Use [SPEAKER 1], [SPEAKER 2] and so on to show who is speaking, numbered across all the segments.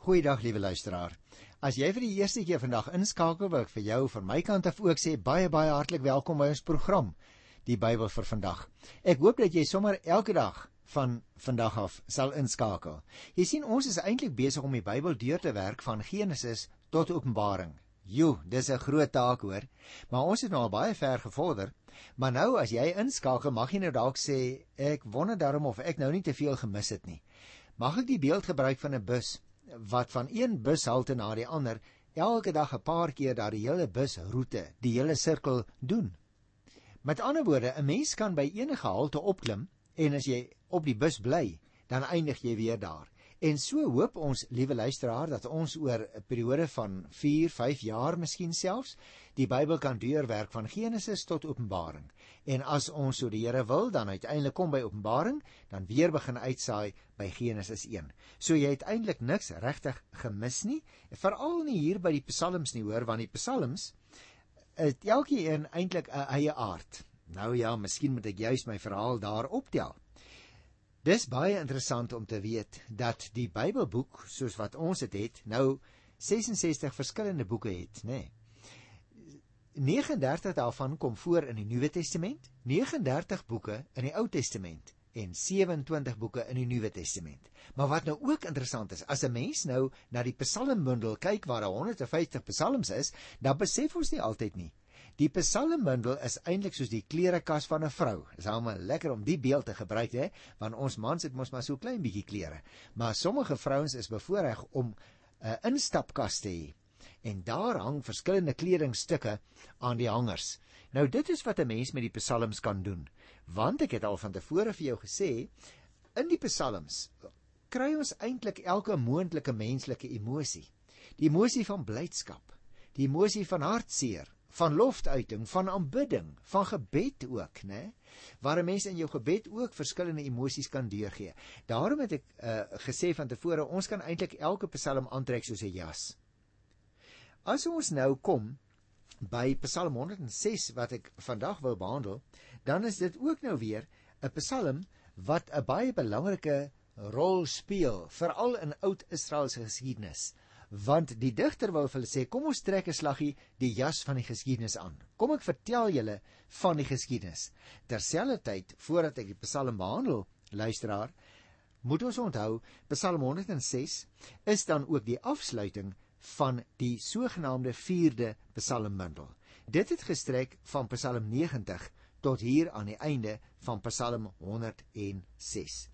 [SPEAKER 1] Goeiedag liewe luisteraar. As jy vir die eerste keer vandag inskakel, wil ek vir jou van my kant af ook sê baie baie hartlik welkom by ons program, die Bybel vir vandag. Ek hoop dat jy sommer elke dag van vandag af sal inskakel. Jy sien ons is eintlik besig om die Bybel deur te werk van Genesis tot Openbaring. Jo, dis 'n groot taak hoor. Maar ons het nou al baie ver gevorder. Maar nou as jy inskakel, mag jy nou dalk sê ek wonder daarom of ek nou nie te veel gemis het nie. Mag ek die beeld gebruik van 'n bus wat van een bushalte na die ander elke dag 'n paar keer daardie hele busroete, die hele sirkel doen. Met ander woorde, 'n mens kan by enige halte opklim en as jy op die bus bly, dan eindig jy weer daar. En so hoop ons, liewe luisteraar, dat ons oor 'n periode van 4, 5 jaar miskien selfs die Bybel kan deurwerk van Genesis tot Openbaring. En as ons so die Here wil, dan uiteindelik kom by Openbaring, dan weer begin uitsaai by Genesis 1. So jy het eintlik niks regtig gemis nie, veral nie hier by die Psalms nie hoor, want die Psalms het elkeen eintlik 'n eie aard. Nou ja, miskien moet ek juis my verhaal daar optel. Dis baie interessant om te weet dat die Bybelboek soos wat ons dit het, nou 66 verskillende boeke het, nê. Nee. 39 daarvan kom voor in die Nuwe Testament, 39 boeke in die Ou Testament en 27 boeke in die Nuwe Testament. Maar wat nou ook interessant is, as 'n mens nou na die Psalmbundel kyk waar daar 150 psalms is, dan besef ons nie altyd nie. Die Psalmbundel is eintlik soos die klerekas van 'n vrou. Dit is almal lekker om die beeld te gebruik hè, want ons mans het mos maar so klein bietjie klere. Maar sommige vrouens is bevoorreg om 'n instapkas te hê en daar hang verskillende kledingstukke aan die hangers. Nou dit is wat 'n mens met die psalms kan doen. Want ek het al van tevore vir jou gesê, in die psalms kry ons eintlik elke moontlike menslike emosie. Die emosie van blydskap, die emosie van hartseer, van loftuiting, van aanbidding, van gebed ook, né? Waar 'n mens in jou gebed ook verskillende emosies kan deurgee. Daarom het ek uh, gesê van tevore, ons kan eintlik elke psalm aantrek soos 'n jas. As ons nou kom by Psalm 106 wat ek vandag wil behandel, dan is dit ook nou weer 'n Psalm wat 'n baie belangrike rol speel, veral in Oud-Israel se geskiedenis. Want die digter wil vir hulle sê, kom ons trek 'n slaggie die jas van die geskiedenis aan. Kom ek vertel julle van die geskiedenis. Terselfdertyd voordat ek die Psalm behandel, luisteraar, moet ons onthou Psalm 106 is dan ook die afsluiting van die sogenaamde 4de psalmbundel. Dit het gestrek van Psalm 90 tot hier aan die einde van Psalm 106.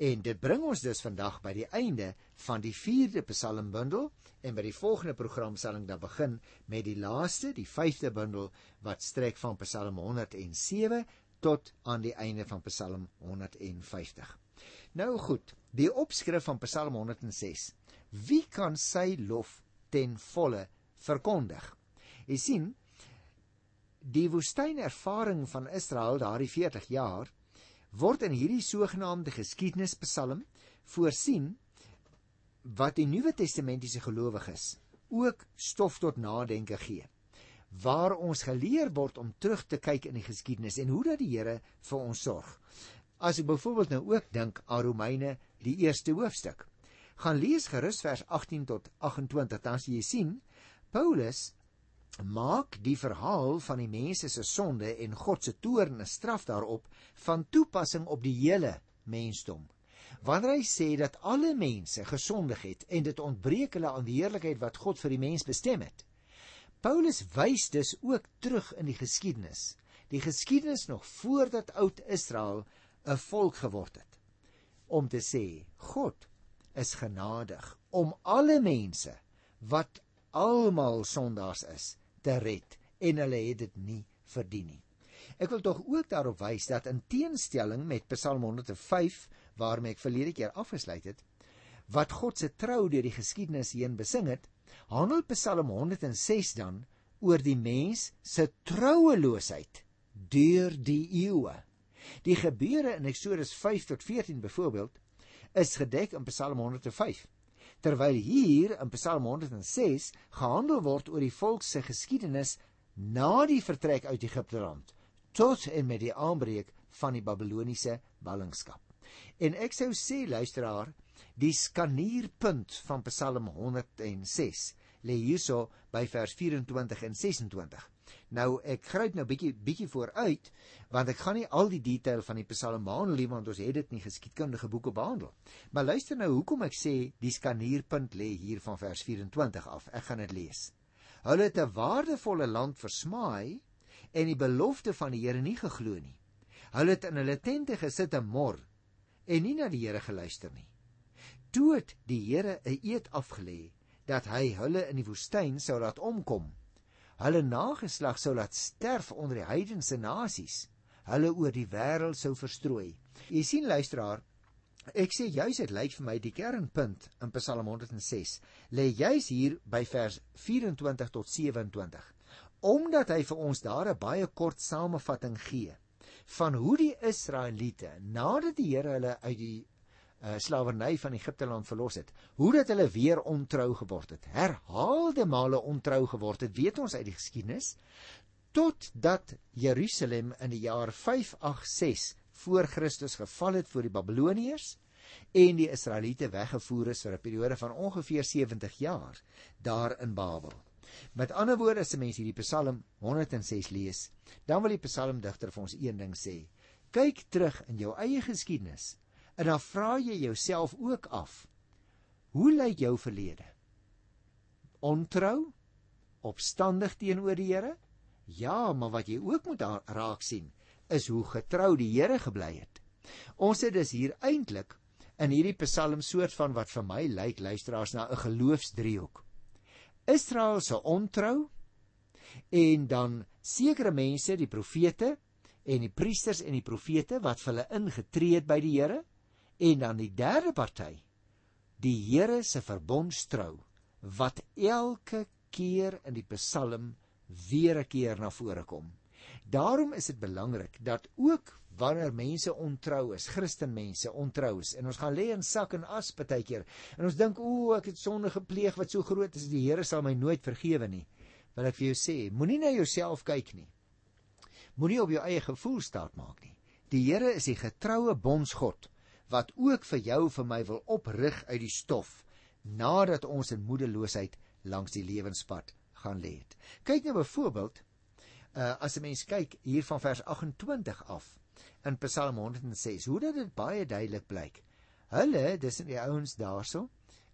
[SPEAKER 1] En dit bring ons dus vandag by die einde van die 4de psalmbundel en by die volgende program sal ek dan begin met die laaste, die 5de bundel wat strek van Psalm 107 tot aan die einde van Psalm 150. Nou goed, die opskrif van Psalm 106. Wie kan sy lof ten volle verkondig. Jy sien, die woestynervaring van Israel daardie 40 jaar word in hierdie sogenaamde geskiedenispsalm voorsien wat die Nuwe Testamentiese gelowiges ook stof tot nadenke gee waar ons geleer word om terug te kyk in die geskiedenis en hoe dat die Here vir ons sorg. As ek byvoorbeeld nou ook dink aan Romeine die eerste hoofstuk gaan lees gerus vers 18 tot 28 dan sien jy sien Paulus maak die verhaal van die mense se sonde en God se toorn en straf daarop van toepassing op die hele mensdom. Wanneer hy sê dat alle mense gesondig het en dit ontbreek hulle aan die heerlikheid wat God vir die mens bestem het. Paulus wys dus ook terug in die geskiedenis, die geskiedenis nog voordat oud Israel 'n volk geword het, om te sê God is genadig om alle mense wat almal sondaars is te red en hulle het dit nie verdien nie. Ek wil tog ook daarop wys dat in teenstelling met Psalm 105 waarmee ek verlede keer afgesluit het, wat God se trou deur die geskiedenis heen besing het, handel Psalm 106 dan oor die mens se troueloosheid deur die eeue. Die gebeure in Eksodus 5 tot 14 byvoorbeeld is gedek in Psalm 105. Terwyl hier in Psalm 106 gehandel word oor die volk se geskiedenis na die vertrek uit Egipte land tot en met die aanbreek van die Babiloniese ballingskap. En ek sou sê luisteraar Die skanierpunt van Psalm 106 lê hierso by vers 24 en 26. Nou ek gryp nou bietjie bietjie vooruit want ek gaan nie al die detail van die Psalm behandel nie want ons het dit nie geskiedkundige boeke behandel. Maar luister nou hoekom ek sê die skanierpunt lê hier van vers 24 af. Ek gaan dit lees. Hulle het 'n waardevolle land versmaai en die belofte van die Here nie geglo nie. Hulle het in hulle tente gesit en mor en nie na die Here geluister nie. Toe het die Here 'n eed afgelê dat hy hulle in die woestyn sou laat omkom hulle nageslag sou laat sterf onder die heidense nasies, hulle oor die wêreld sou verstrooi. Jy sien luisteraar, ek sê juis dit lyk vir my die kernpunt in Psalm 106 lê juis hier by vers 24 tot 27. Omdat hy vir ons daar 'n baie kort samevatting gee van hoe die Israeliete nadat die Here hulle uit die uh, slawerny van Egipte land verlos het. Hoe dat hulle weer ontrou geword het. Herhaalde male ontrou geword het, weet ons uit die geskiedenis, totdat Jerusalem in die jaar 586 voor Christus geval het voor die Babiloniërs en die Israeliete weggevoer is vir 'n periode van ongeveer 70 jaar daar in Babel. Met ander woorde, as 'n mens hierdie Psalm 106 lees, dan wil die psalmdigter vir ons een ding sê: Kyk terug in jou eie geskiedenis En dan vra jy jouself ook af: Hoe lyk jou verlede? Ontrou? Opstandig teenoor die Here? Ja, maar wat jy ook moet raak sien, is hoe getrou die Here gebly het. Ons het dus hier eintlik in hierdie Psalm soort van wat vir my lyk luisteraars na 'n geloofsdriehoek. Israel se ontrou en dan sekere mense, die profete en die priesters en die profete wat vir hulle ingetree het by die Here en dan die derde party die Here se verbondstrou wat elke keer in die Psalm weer 'n keer na vore kom. Daarom is dit belangrik dat ook wanneer mense ontrou is, Christenmense ontrou is en ons gaan lê in sak en as baie keer en ons dink o, ek het sonde gepleeg wat so groot is, die Here sal my nooit vergewe nie. Wil ek vir jou sê, moenie na jouself kyk nie. Moenie op jou eie gevoel staat maak nie. Die Here is die getroue bondsgod wat ook vir jou vir my wil oprig uit die stof nadat ons in moedeloosheid langs die lewenspad gaan lê het. Kyk nou byvoorbeeld uh, as 'n mens kyk hier van vers 28 af in Psalm 106 hoe dit baie duidelik blyk. Hulle, dis in die ouens daarso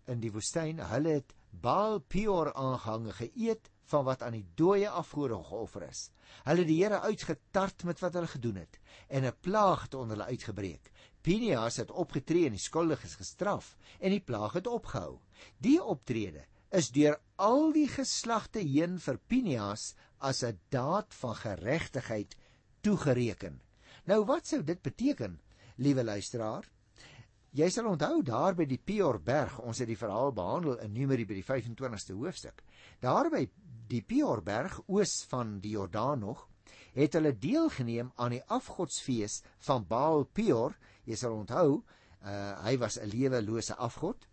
[SPEAKER 1] in die woestyn, hulle het Baal Peor aangehange geëet van wat aan die dooie afgode geoffer is. Hulle het die Here uitgetart met wat hulle gedoen het en 'n plaag het onder hulle uitgebreek. Pinias het opgetree en die skuldiges gestraf en die plaag het opgehou. Die optrede is deur al die geslagte heen vir Pinias as 'n daad van geregtigheid toegereken. Nou wat sou dit beteken, liewe luisteraar? Jy sal onthou daar by die Piorberg, ons het die verhaal behandel in Numeri by die 25ste hoofstuk. Daar by die Piorberg oos van die Jordaan nog, het hulle deelgeneem aan die afgodsfees van Baal Peor Jy sal onthou, uh, hy was 'n lewelose afgod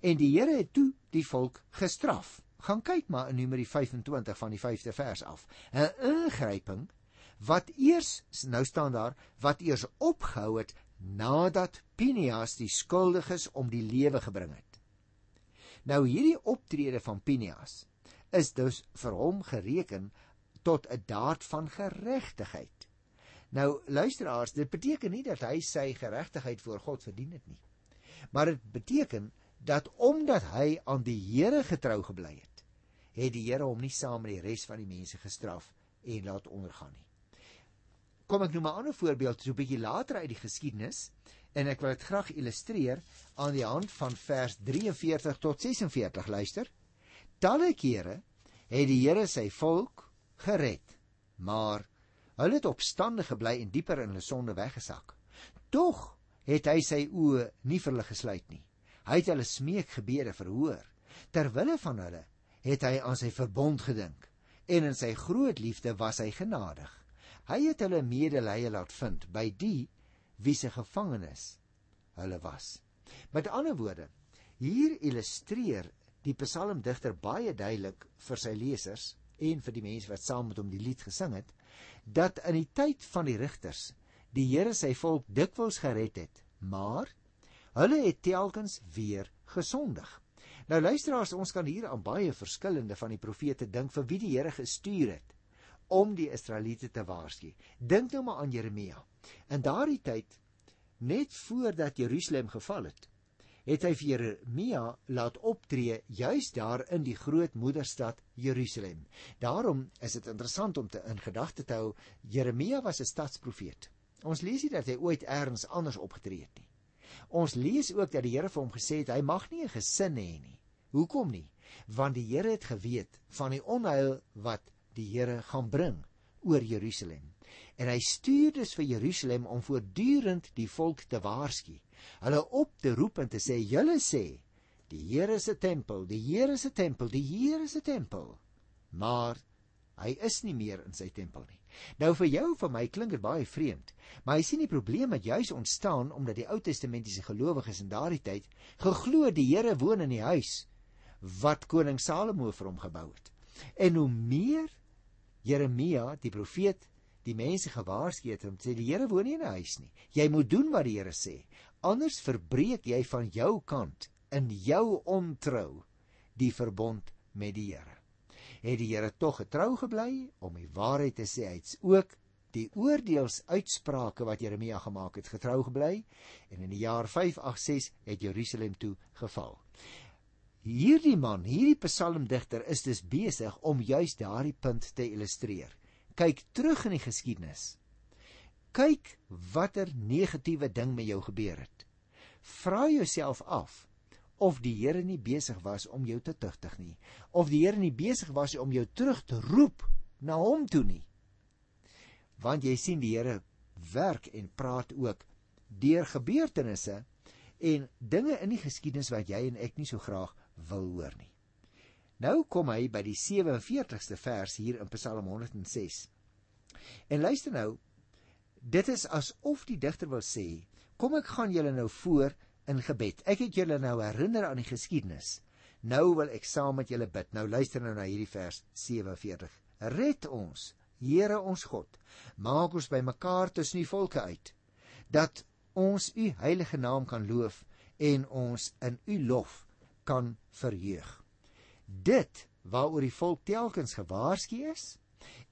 [SPEAKER 1] en die Here het toe die volk gestraf. Gaan kyk maar in Numeri 25 van die 5de vers af. 'n Ingryping wat eers nou staan daar wat eers opgehou het nadat Pinias die skuldiges om die lewe gebring het. Nou hierdie optrede van Pinias is dus vir hom gereken tot 'n daad van geregtigheid. Nou luisteraars, dit beteken nie dat hy sy geregtigheid voor God verdien het nie. Maar dit beteken dat omdat hy aan die Here getrou gebly het, het die Here hom nie saam met die res van die mense gestraf en laat ondergaan nie. Kom ek noem 'n ander voorbeeld so 'n bietjie later uit die geskiedenis en ek wil dit graag illustreer aan die hand van vers 43 tot 46 luister. Talle kere het die Here sy volk gered, maar Hulle het opstandig gebly en dieper in hulle sonde weggesak. Tog het hy sy oë nie vir hulle gesluit nie. Hy het hulle smeekgebede verhoor. Terwille van hulle het hy aan sy verbond gedink en in sy groot liefde was hy genadig. Hy het hulle medelee laat vind by die wie se gevangenes hulle was. Met ander woorde, hier illustreer die psalmdigter baie duidelik vir sy lesers en vir die mense wat saam met hom die lied gesing het, dat in die tyd van die rigters die Here sy volk dikwels gered het, maar Hulle het telkens weer gesondig. Nou luisteraars, ons kan hier aan baie verskillende van die profete dink vir wie die Here gestuur het om die Israeliete te waarsku. Dink nou maar aan Jeremia. In daardie tyd net voordat Jerusalem geval het, het hy vir Jeremia laat optree juis daar in die groot moederstad Jerusalem. Daarom is dit interessant om te in gedagte te hou Jeremia was 'n stadsprofeet. Ons lees nie dat hy ooit elders anders opgetree het nie. Ons lees ook dat die Here vir hom gesê het hy mag nie 'n gesin hê nie. Hoekom nie? Want die Here het geweet van die onheil wat die Here gaan bring oor Jerusalem. En hy stuur dus vir Jerusalem om voortdurend die volk te waarsku. Hulle op te roep en te sê: "Julle sê, die Here se tempel, die Here se tempel, die Here se tempel." Maar hy is nie meer in sy tempel nie. Nou vir jou vir my klink dit baie vreemd, maar jy sien die probleem het juis ontstaan omdat die Ou Testamentiese gelowiges in daardie tyd geglo die Here woon in die huis wat koning Salomo vir hom gebou het. En hoe meer Jeremia, die profeet, die mense gewaarsku het om sê die Here woon nie in 'n huis nie. Jy moet doen wat die Here sê. Anders verbreek jy van jou kant in jou ontrou die verbond met die Here. Het die Here tog getrou gebly om die waarheid te sê hy's ook die oordeelsuitsprake wat Jeremia gemaak het getrou gebly en in die jaar 586 het Jerusalem toe geval. Hierdie man, hierdie psalmdigter is dus besig om juis daardie punt te illustreer. Kyk terug in die geskiedenis. Kyk watter negatiewe ding met jou gebeur het. Vra jouself af of die Here nie besig was om jou te tugtig nie, of die Here nie besig was om jou terug te roep na hom toe nie. Want jy sien die Here werk en praat ook deur gebeurtenisse en dinge in die geskiedenis wat jy en ek nie so graag wil hoor nie. Nou kom hy by die 47ste vers hier in Psalm 106. En luister nou, dit is asof die digter wil sê, kom ek gaan julle nou voor in gebed. Ek het julle nou herinner aan die geskiedenis. Nou wil ek saam met julle bid. Nou luister nou na hierdie vers 47. Red ons, Here ons God. Maak ons bymekaar tussen die volke uit dat ons u heilige naam kan loof en ons in u lof kan verheug. Dit waaroor die volk telkens gewaarsku is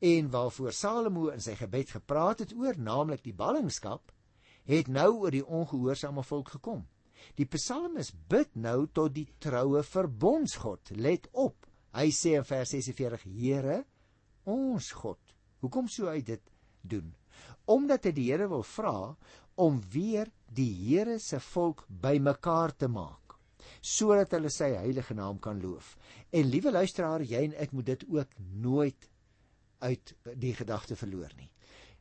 [SPEAKER 1] en waarvoor Salomo in sy gebed gepraat het oor, naamlik die ballingskap, het nou oor die ongehoorsame volk gekom. Die psalmis bid nou tot die troue verbondsgod. Let op. Hy sê in vers 46: Here, ons God. Hoekom sou hy dit doen? Omdat hy die Here wil vra om weer die Here se volk bymekaar te maak sodat hulle sy heilige naam kan loof. En liewe luisteraar, jy en ek moet dit ook nooit uit die gedagte verloor nie.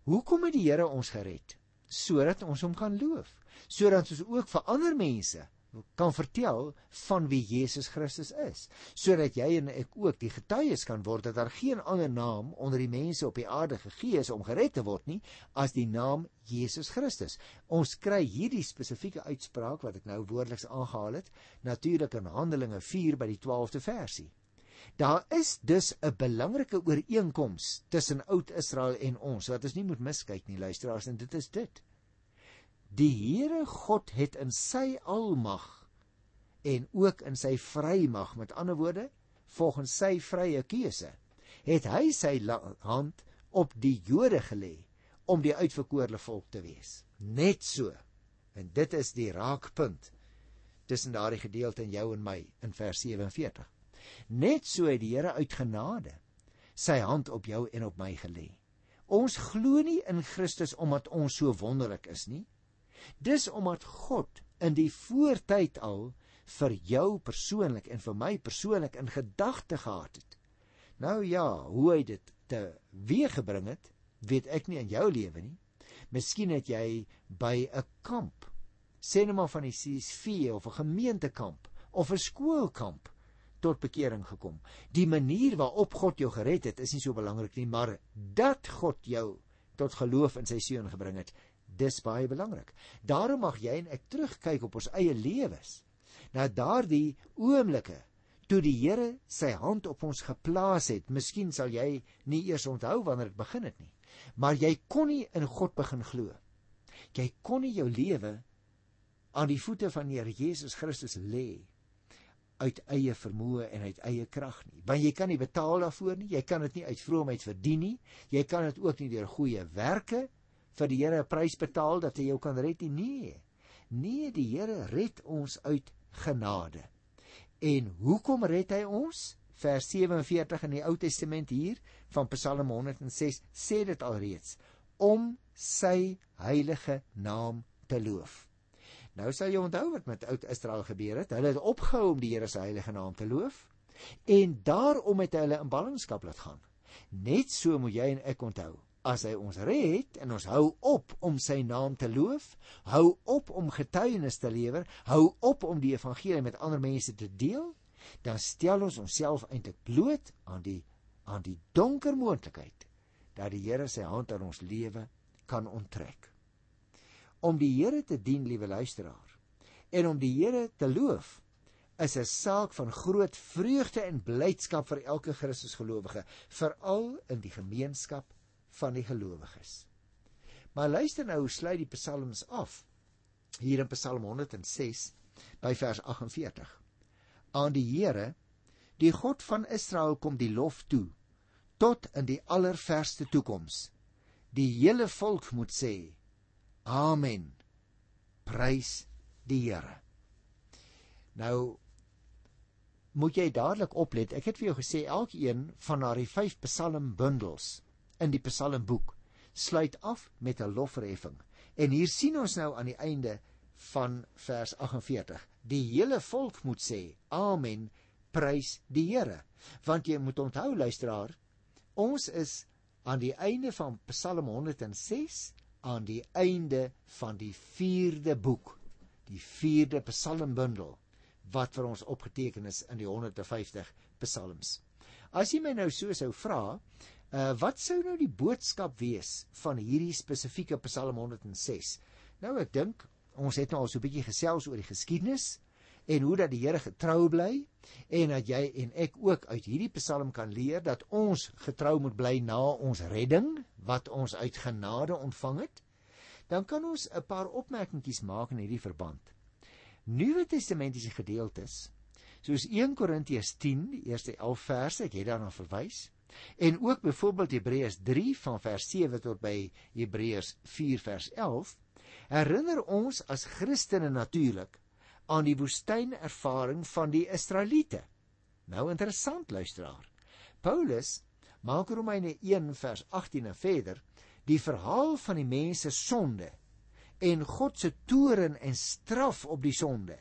[SPEAKER 1] Hoekom het die Here ons gered? Sodat ons hom kan loof, sodat ons ook vir ander mense kan vertel van wie Jesus Christus is, sodat jy en ek ook die getuies kan word dat daar geen ander naam onder die mense op die aarde gegee is om gered te word nie as die naam Jesus Christus. Ons kry hierdie spesifieke uitspraak wat ek nou woordeliks aangehaal het, natuurlik in Handelinge 4 by die 12de versie. Daar is dus 'n belangrike ooreenkoms tussen Oud-Israel en ons wat ons nie moet miskyk nie, luisteraars, en dit is dit. Die Here God het in sy almag en ook in sy vrymag, met ander woorde, volgens sy vrye keuse, het hy sy hand op die Jode gelê om die uitverkorene volk te wees. Net so. En dit is die raakpunt tussen daardie gedeelte in jou en my in vers 47. Net so het die Here uit genade sy hand op jou en op my gelê. Ons glo nie in Christus omdat ons so wonderlik is nie. Dis omdat God in die voortyd al vir jou persoonlik en vir my persoonlik in gedagte gehad het. Nou ja, hoe hy dit te weer gebring het, weet ek nie in jou lewe nie. Miskien het jy by 'n kamp, sê net maar van die CSV of 'n gemeentekamp of 'n skoolkamp tot bekering gekom. Die manier waarop God jou gered het, is nie so belangrik nie, maar dat God jou tot geloof in sy seun gebring het, Dis baie belangrik. Daarom mag jy en ek terugkyk op ons eie lewens. Na daardie oomblikke toe die Here sy hand op ons geplaas het. Miskien sal jy nie eers onthou wanneer dit begin het nie. Maar jy kon nie in God begin glo. Jy kon nie jou lewe aan die voete van die Here Jesus Christus lê uit eie vermoë en uit eie krag nie. Want jy kan nie betaal daarvoor nie. Jy kan dit nie uit vroomheid verdien nie. Jy kan dit ook nie deur goeie werke vir die Here 'n prys betaal dat hy jou kan red nie. Nee. Nee, die Here red ons uit genade. En hoekom red hy ons? Vers 47 in die Ou Testament hier van Psalm 106 sê dit alreeds om sy heilige naam te loof. Nou sal jy onthou wat met oud Israel gebeur het. Hulle het opgehou om die Here se heilige naam te loof en daarom het hulle in ballingskap laat gaan. Net so moet jy en ek onthou. As hy ons red en ons hou op om sy naam te loof, hou op om getuienis te lewer, hou op om die evangelie met ander mense te deel, dan stel ons onsself eintlik bloot aan die aan die donker moontlikheid dat die Here sy hand aan ons lewe kan onttrek. Om die Here te dien, liewe luisteraar, en om die Here te loof, is 'n saak van groot vreugde en blydskap vir elke Christusgelowige, veral in die gemeenskap van die gelowiges. Maar luister nou hoe sluit die psalms af. Hier in Psalm 106 by vers 48. Aan die Here, die God van Israel kom die lof toe tot in die allerverste toekoms. Die hele volk moet sê: Amen. Prys die Here. Nou moet jy dadelik oplet. Ek het vir jou gesê elkeen van daardie 5 psalmbundels in die psalmboek sluit af met 'n lofverheffing. En hier sien ons nou aan die einde van vers 48. Die hele volk moet sê: Amen. Prys die Here. Want jy moet onthou luisteraar, Ons is aan die einde van Psalm 106 aan die einde van die 4de boek, die 4de psalmbundel wat vir ons opgeteken is in die 150 psalms. As jy my nou so sou vra, uh, wat sou nou die boodskap wees van hierdie spesifieke Psalm 106? Nou ek dink ons het nou al so 'n bietjie gesels oor die geskiedenis en hoe dat die Here getrou bly en dat jy en ek ook uit hierdie Psalm kan leer dat ons getrou moet bly na ons redding wat ons uit genade ontvang het, dan kan ons 'n paar opmerkingies maak in hierdie verband. Nuwe Testamentiese gedeeltes soos 1 Korintiërs 10 die eerste 11 verse, ek het daarna verwys, en ook byvoorbeeld Hebreërs 3 van vers 7 tot by Hebreërs 4 vers 11 herinner ons as Christene natuurlik aan die woestynervaring van die Israeliete. Nou interessant luisteraar. Paulus maak Romeine 1 vers 18 en verder die verhaal van die mense sonde en God se toorn en straf op die sonde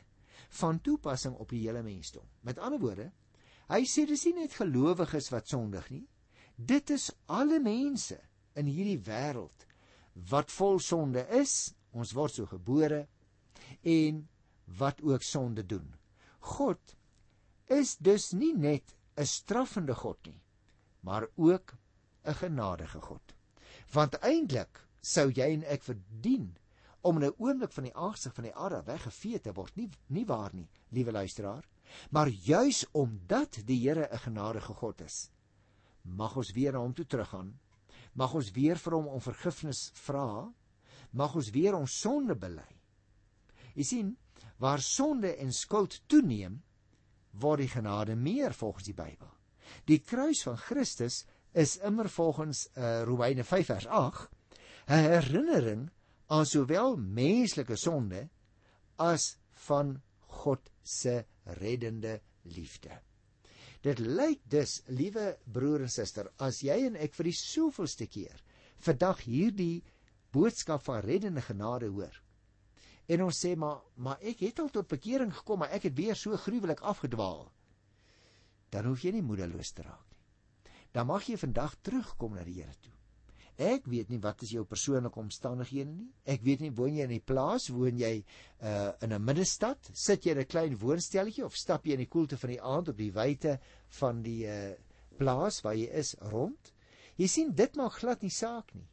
[SPEAKER 1] van toepassing op die hele mensdom. Met ander woorde, hy sê dis nie net gelowiges wat sondig nie. Dit is alle mense in hierdie wêreld wat vol sonde is. Ons word so gebore en wat ook sonde doen. God is dus nie net 'n straffende God nie, maar ook 'n genadige God. Want eintlik sou jy en ek verdien om in 'n oomblik van die aangesig van die aarde weggevee te word, nie nie waar nie, liewe luisteraar, maar juis omdat die Here 'n genadige God is, mag ons weer na hom toe teruggaan. Mag ons weer vir hom om vergifnis vra. Mag ons weer ons sonde bely. Jy sien, waar sonde en skuld toeneem, word die genade meer volgens die Bybel. Die kruis van Christus is immer volgens uh, Romeine 5 vers 8 'n herinnering aan sowel menslike sonde as van God se reddende liefde. Dit lyk dus, liewe broer en suster, as jy en ek vir die soveelste keer vandag hierdie boodskap van reddende genade hoor, en ons sê maar maar ek het al tot bekering gekom maar ek het weer so gruwelik afgedwaal. Dan hoef jy nie moedeloos te raak nie. Dan mag jy vandag terugkom na die Here toe ek weet nie wat is jou persoonlike omstandighede nie ek weet nie woon jy in die plaas woon jy uh, in 'n middestad sit jy in 'n klein woonstelletjie of stap jy in die koelte van die aand op die wyte van die uh, plaas waar jy is rond jy sien dit maak glad nie saak nie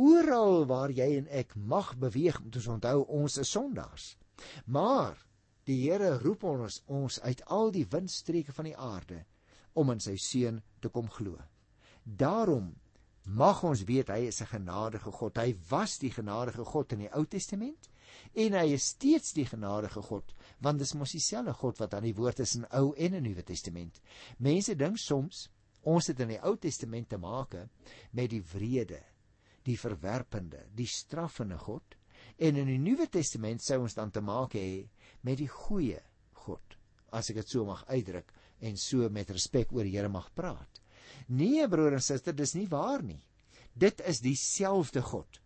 [SPEAKER 1] Oral waar jy en ek mag beweeg, moet ons onthou ons is sondaars. Maar die Here roep ons ons uit al die windstreke van die aarde om in sy seun te kom glo. Daarom mag ons weet hy is 'n genadige God. Hy was die genadige God in die Ou Testament En hy is steeds die genadige God, want dis mos dieselfde God wat aan die woord is in Ou en in Nuwe Testament. Mense dink soms ons het in die Ou Testament te maak met die wrede, die verwerpende, die straffende God en in die Nuwe Testament sou ons dan te maak hê met die goeie God, as ek dit so mag uitdruk en so met respek oor die Here mag praat. Nee broer en suster, dis nie waar nie. Dit is dieselfde God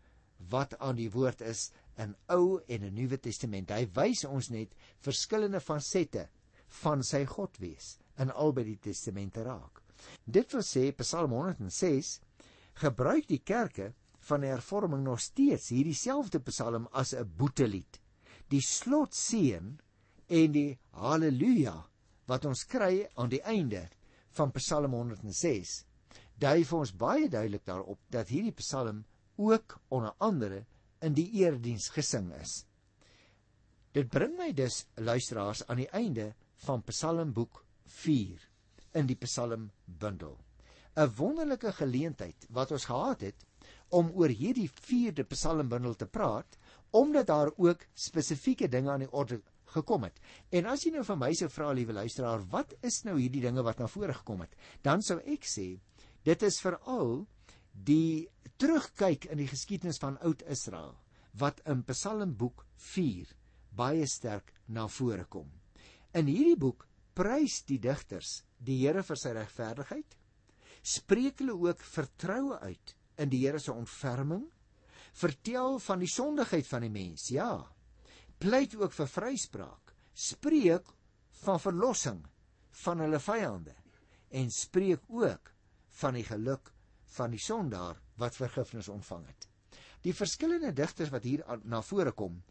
[SPEAKER 1] wat aan die woord is in Ou en in Nuwe Testament. Hy wys ons net verskillende fasette van sy God wees in albei die testamente raak. Dit wil sê Psalm 106 gebruik die kerke van die hervorming nog steeds hierdie selfde psalm as 'n boetelied. Die slotseën en die haleluja wat ons kry aan die einde van Psalm 106 dui vir ons baie duidelik daarop dat hierdie psalm ook onder andere in die erediens gesing is. Dit bring my dus luisteraars aan die einde van Psalmboek 4 in die Psalmbundel. 'n Wonderlike geleentheid wat ons gehad het om oor hierdie 4de Psalmbundel te praat omdat daar ook spesifieke dinge aan die orde gekom het. En as jy nou van my sou vra, liewe luisteraar, wat is nou hierdie dinge wat na vore gekom het? Dan sou ek sê dit is veral die terugkyk in die geskiedenis van Oud-Israel wat in Psalmboek 4 baie sterk na vore kom. In hierdie boek prys die digters die Here vir sy regverdigheid, spreek hulle ook vertroue uit in die Here se ontferming, vertel van die sondigheid van die mens, ja, pleit ook vir vryspraak, spreek van verlossing van hulle vyande en spreek ook van die geluk van die sondaar wat vergifnis ontvang het. Die verskillende digters wat hier na vore kom,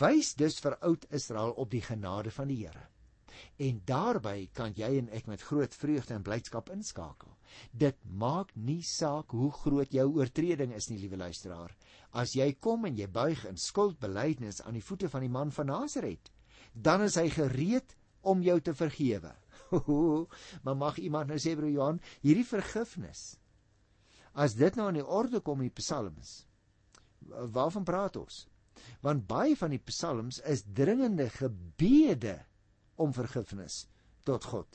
[SPEAKER 1] wys dus vir oud Israel op die genade van die Here. En daarbey kan jy en ek met groot vreugde en blydskap inskakel. Dit maak nie saak hoe groot jou oortreding is nie, liewe luisteraar. As jy kom en jy buig in skuldbelydenis aan die voete van die man van Nasaret, dan is hy gereed om jou te vergewe. maar mag iemand nou sê broer Johan, hierdie vergifnis As dit nou aan die orde kom in die psalms, waarvan praat ons? Want baie van die psalms is dringende gebede om vergifnis tot God.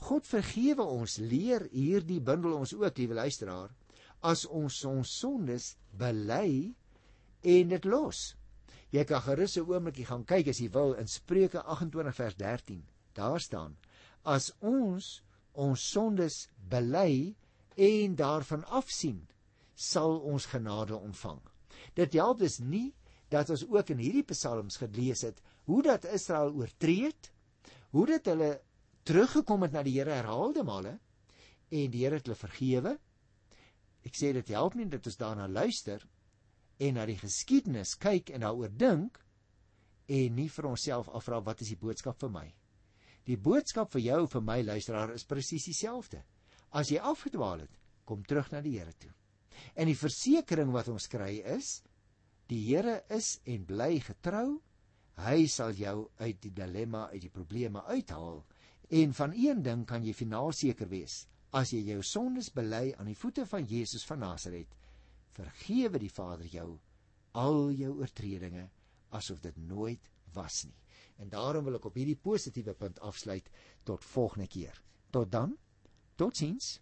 [SPEAKER 1] God vergewe ons, leer hierdie bundel ons ook, liewe luisteraar, as ons ons sondes bely en dit los. Jy kan gerus 'n oombliekie gaan kyk as jy wil in Spreuke 28 vers 13. Daar staan: As ons ons sondes bely en daarvan afsien sal ons genade ontvang. Dit help dus nie dat ons ook in hierdie psalms gelees het hoe dat Israel oortree het, hoe dit hulle teruggekom het na die Here herhaalde male en die Here het hulle vergewe. Ek sê dit help nie dat ons daarna luister en na die geskiedenis kyk en daaroor dink en nie vir onsself afvra wat is die boodskap vir my? Die boodskap vir jou vir my luisteraar is presies dieselfde. As jy afgedwaal het, kom terug na die Here toe. En die versekering wat ons kry is die Here is en bly getrou. Hy sal jou uit die dilemma, uit die probleme uithaal. En van een ding kan jy finaal seker wees: as jy jou sondes bely aan die voete van Jesus van Nasaret, vergewe die Vader jou al jou oortredinge asof dit nooit was nie. En daarom wil ek op hierdie positiewe punt afsluit tot volgende keer. Tot dan. Totsiens.